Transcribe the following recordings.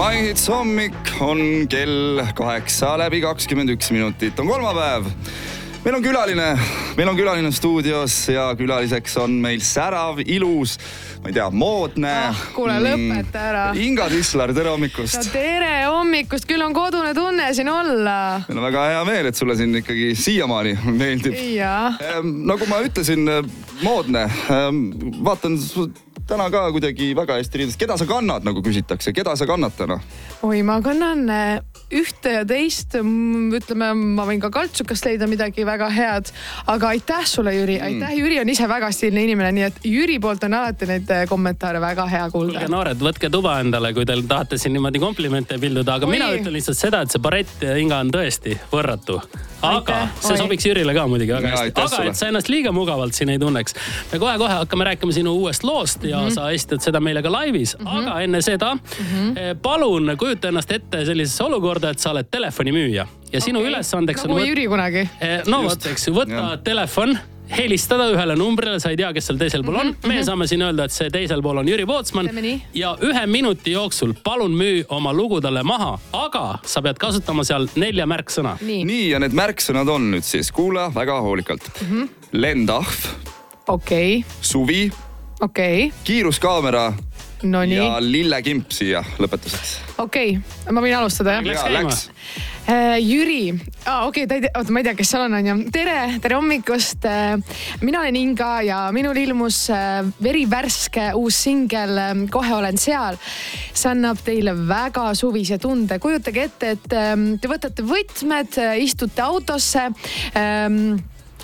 Mais hommik on kell kaheksa läbi kakskümmend üks minutit, on kolmapäev. meil on külaline, meil on külaline stuudios ja külaliseks on meil särav, ilus, ma ei tea, moodne. ah, kuule, lõpeta ära. Inga Tislar, tere hommikust. no tere hommikust, küll on kodune tunne siin olla. meil on väga hea meel, et sulle siin ikkagi siiamaani meeldib. jah. nagu ma ütlesin, moodne, vaatan täna ka kuidagi väga hästi riides. keda sa kannad, nagu küsitakse, keda sa kannad täna? oi, ma kannan äh, ühte ja teist. ütleme, ma võin ka kaltsukast leida midagi väga head. aga aitäh sulle, Jüri, aitäh mm., Jüri on ise väga stiilne inimene, nii et Jüri poolt on alati neid äh, kommentaare väga hea kuulda. kuulge noored, võtke tuba endale, kui te tahate siin niimoodi komplimente pilduda, aga Oi. mina ütlen lihtsalt seda, et see barett Inga on tõesti võrratu. Aga see sobiks Jürile ka muidugi väga hästi. aga et sa ennast liiga mugavalt siin ei tunneks. me kohe-kohe hakkame rääkima sinu uuest loost ja mm -hmm. sa esitad seda meile ka laivis mm, -hmm. aga enne seda mm -hmm. palun kujuta ennast ette sellisesse olukorda, et sa oled telefonimüüja ja sinu okay. ülesandeks nagu on. nagu Jüri kunagi. Eh, no vot, eks ju, võtta ja. telefon helistada ühele numbrile, sa ei tea, kes seal teisel pool on mm. -hmm. meie saame siin öelda, et see teisel pool on Jüri Pootsman. ja ühe minuti jooksul palun müü oma lugu talle maha, aga sa pead kasutama seal nelja märksõna. nii ja need märksõnad on nüüd siis, kuula väga hoolikalt mm. -hmm. lendahv. okei okay.. suvi. okei okay.. kiiruskaamera no,. ja lillekimp siia lõpetuseks. okei okay., ma võin alustada jah? jaa, läks äh,. Jüri ah,, okei okay,, ta ei tea, oota, ma ei tea, kes seal on, onju. tere, tere hommikust äh,. mina olen Inga ja minul ilmus äh, verivärske uus singel Kohe olen seal. see annab teile väga suvise tunde. kujutage ette, et äh, te võtate võtmed, istute autosse äh,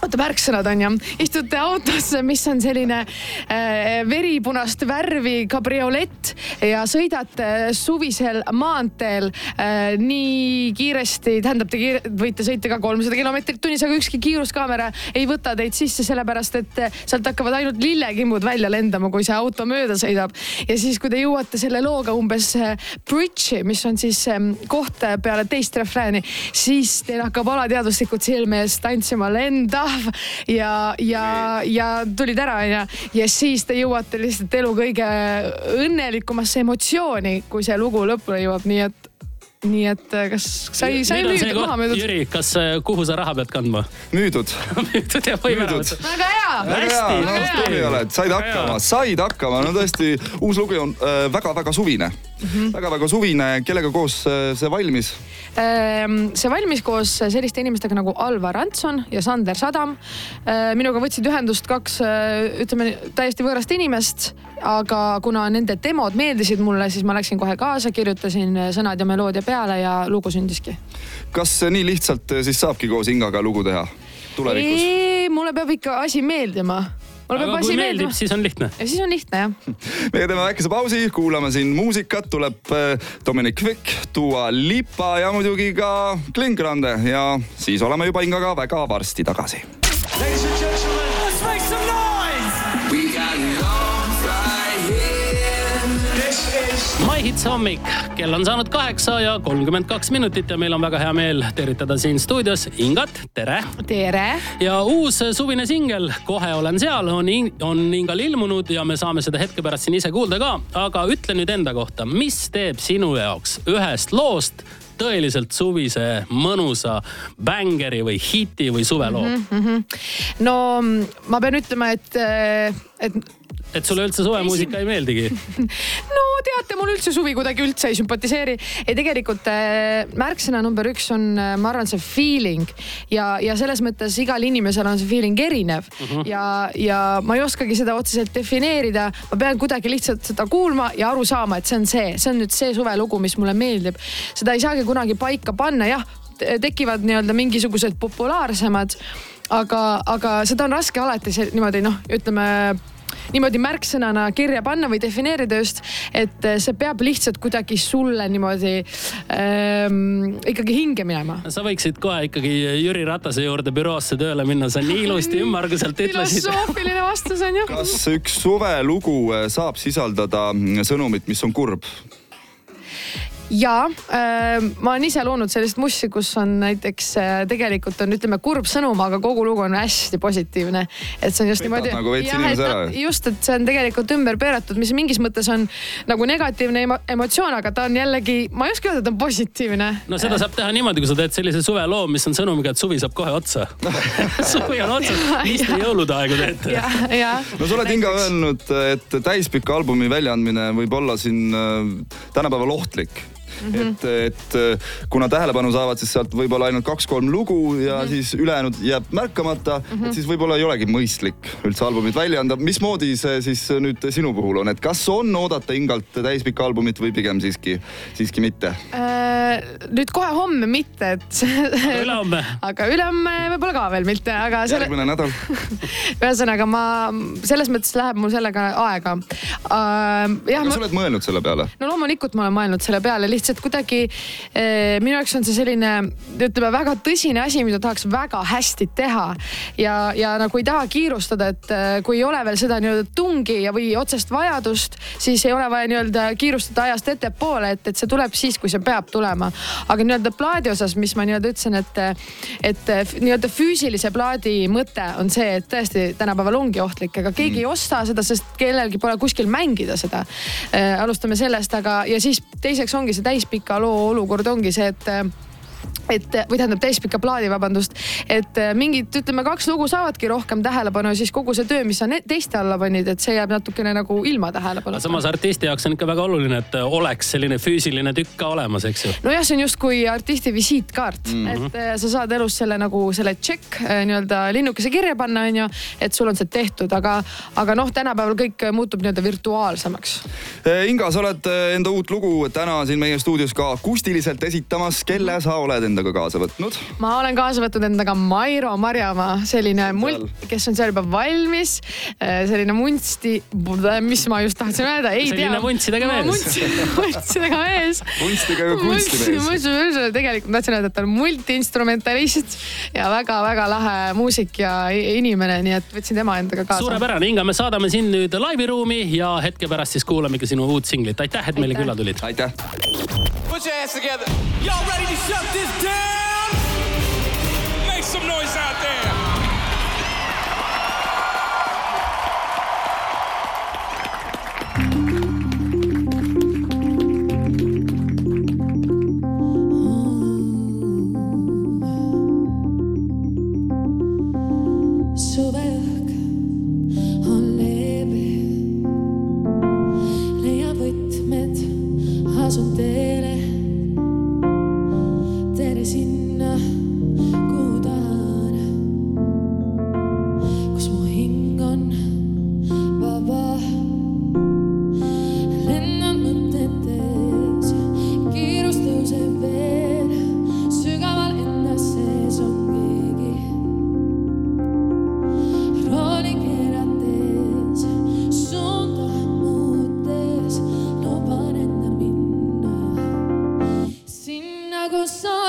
oota, märksõnad on ju, istute autosse, mis on selline äh, veripunast värvi kabriolett ja sõidate suvisel maanteel äh, nii kiiresti, tähendab, te kiire, võite sõita ka kolmsada kilomeetrit tunnis, aga ükski kiiruskaamera ei võta teid sisse, sellepärast et äh, sealt hakkavad ainult lillekimbud välja lendama, kui see auto mööda sõidab. ja siis, kui te jõuate selle looga umbes äh, bridge'i, mis on siis äh, koht peale teist refrääni, siis teil hakkab alateaduslikult silme ees tantsima lenda vahv ja, ja, ja tulid ära onju. ja siis te jõuate lihtsalt elu kõige õnnelikumasse emotsiooni, kui see lugu lõpule jõuab, nii et nii et äh, kas sai, sai müüdud, maha müüdud? Jüri, kas, äh, kuhu sa raha pead kandma? müüdud. Müüdud ja võime ära võtta. väga hea. no tubli oled, said hakkama, said hakkama, no tõesti, uus lugu on väga-väga äh, suvine. Mm -hmm.. väga-väga suvine, kellega koos äh, see valmis? Ähm, see valmis koos selliste inimestega nagu Alvar Antson ja Sander Sadam. minuga võtsid ühendust kaks, ütleme täiesti võõrast inimest, aga kuna nende demod meeldisid mulle, siis ma läksin kohe kaasa, kirjutasin sõnad ja meloodia peale ja lugu sündiski. kas nii lihtsalt eh, siis saabki koos Ingaga lugu teha tulevikus? mulle peab ikka asi meeldima mulle peab asi meeldima. siis on lihtne. ja siis on lihtne jah. meie teeme väikese pausi, kuulame siin muusikat, tuleb eh, Dominic Quick, Dua Lipa ja muidugi ka Klinkgrande ja siis oleme juba Ingaga väga varsti tagasi. Ladies Hits hommik, kell on saanud kaheksa ja kolmkümmend kaks minutit ja meil on väga hea meel tervitada siin stuudios Ingat, tere. tere. ja uus suvine singel Kohe olen seal on, on Ingal ilmunud ja me saame seda hetke pärast siin ise kuulda ka. aga ütle nüüd enda kohta, mis teeb sinu jaoks ühest loost tõeliselt suvise mõnusa bängeri või hiti või suveloo mm? -hmm. no ma pean ütlema, et, et et sulle üldse suvemuusika ei meeldigi no teate, mul üldse suvi kuidagi üldse ei sümpatiseeri. ei, tegelikult äh, märksõna number üks on, äh, ma arvan, see feeling ja, ja selles mõttes igal inimesel on see feeling erinev mhm. -huh. ja, ja ma ei oskagi seda otseselt defineerida. ma pean kuidagi lihtsalt seda kuulma ja aru saama, et see on see, see on nüüd see suvelugu, mis mulle meeldib. seda ei saagi kunagi paika panna, jah, tekivad nii-öelda mingisugused populaarsemad aga, aga seda on raske alati niimoodi noh, ütleme niimoodi märksõnana kirja panna või defineerida just, et eh, see peab lihtsalt kuidagi sulle niimoodi ähm, ikkagi hinge minema. sa võiksid kohe ikkagi Jüri Ratase juurde büroosse tööle minna, sa nii ilusti ümmarguselt ütlesid. filosoofiline vastus on ju. kas üks suvelugu eh, saab sisaldada sõnumit, mis on kurb? Ja äh, ma olen ise loonud sellist mussi, kus on näiteks äh, tegelikult on, ütleme, kurb sõnum, aga kogu lugu on hästi positiivne. et see on just niimoodi. nagu veits inimese ära. just, et see on tegelikult ümber pööratud, mis mingis mõttes on nagu negatiivne emo emotsioon, aga ta on jällegi, ma ei oska öelda, et ta on positiivne. no seda saab teha niimoodi, kui sa teed sellise suveloo, mis on sõnumiga, et suvi saab kohe otsa suvi on otsas, mis te jõulude aegu teete? no sa oled Inga öelnud, et täispika albumi väljaandmine võib olla siin äh, tänapäeval ohtlik Mm -hmm. et, et äh, kuna tähelepanu saavad siis sealt võib-olla ainult kaks-kolm lugu ja mm -hmm. siis ülejäänud jääb märkamata mm, -hmm. et siis võib-olla ei olegi mõistlik üldse albumit välja anda. mismoodi see siis nüüd sinu puhul on, et kas on oodata Ingalt täispikka albumit või pigem siiski, siiski mitte äh,? Nüüd kohe homme mitte, et ülehomme aga ülehomme võib-olla ka veel mitte, aga selle.... järgmine nädal ühesõnaga ma selles mõttes läheb mul sellega aega uh,. kas ma... sa oled mõelnud selle peale? no loomulikult ma olen mõelnud selle peale lihtsalt kuidagi eh, minu jaoks on see selline, ütleme väga tõsine asi, mida tahaks väga hästi teha. ja, ja nagu ei taha kiirustada, et eh, kui ei ole veel seda nii-öelda tungi ja, või otsest vajadust, siis ei ole vaja nii-öelda kiirustada ajast ettepoole, et, et see tuleb siis, kui see peab tulema. Aga nii-öelda plaadi osas, mis ma nii-öelda ütlesin, et, et nii-öelda füüsilise plaadi mõte on see, et tõesti tänapäeval ongi ohtlik, ega keegi mm. ei osta seda, sest kellelgi pole kuskil mängida seda. Eh, alustame sellest, aga, ja siis teiseks ongi see täispika loo olukord ongi see, et et või tähendab täispika plaadi, vabandust, et äh, mingid, ütleme, kaks lugu saavadki rohkem tähelepanu ja siis kogu see töö, mis sa teiste alla panid, et see jääb natukene nagu ilma tähelepanu. samas artisti jaoks on ikka väga oluline, et äh, oleks selline füüsiline tükk ka olemas, eks ju. nojah, see on justkui artisti visiitkaart mm, -hmm. et äh, sa saad elus selle nagu selle tšekk nii-öelda linnukese kirja panna, onju, et sul on see tehtud, aga, aga noh, tänapäeval kõik muutub nii-öelda virtuaalsemaks. Inga, sa oled enda uut lugu täna siin meie stuudios ka akustiliselt esitamas, kelle sa oled enda endaga kaasa võtnud? ma olen kaasa võtnud endaga Mairo Marjamaa, selline mult, kes on seal juba valmis. Äh, selline munsti, mis ma just tahtsin öelda, ei selline tea. muntsidega mees. muntsidega mees. munstidega kunstimees. tegelikult tahtsin öelda, et ta on multiinstrumentalist ja väga-väga lahe muusik ja inimene, nii et võtsin tema endaga kaasa. suurepärane, Inga, me saadame sind nüüd laiviruumi ja hetke pärast siis kuulamegi sinu uut singlit. aitäh, et meile külla tulid. aitäh. Put your hands together. Y'all ready to shut this down? Make some noise out So.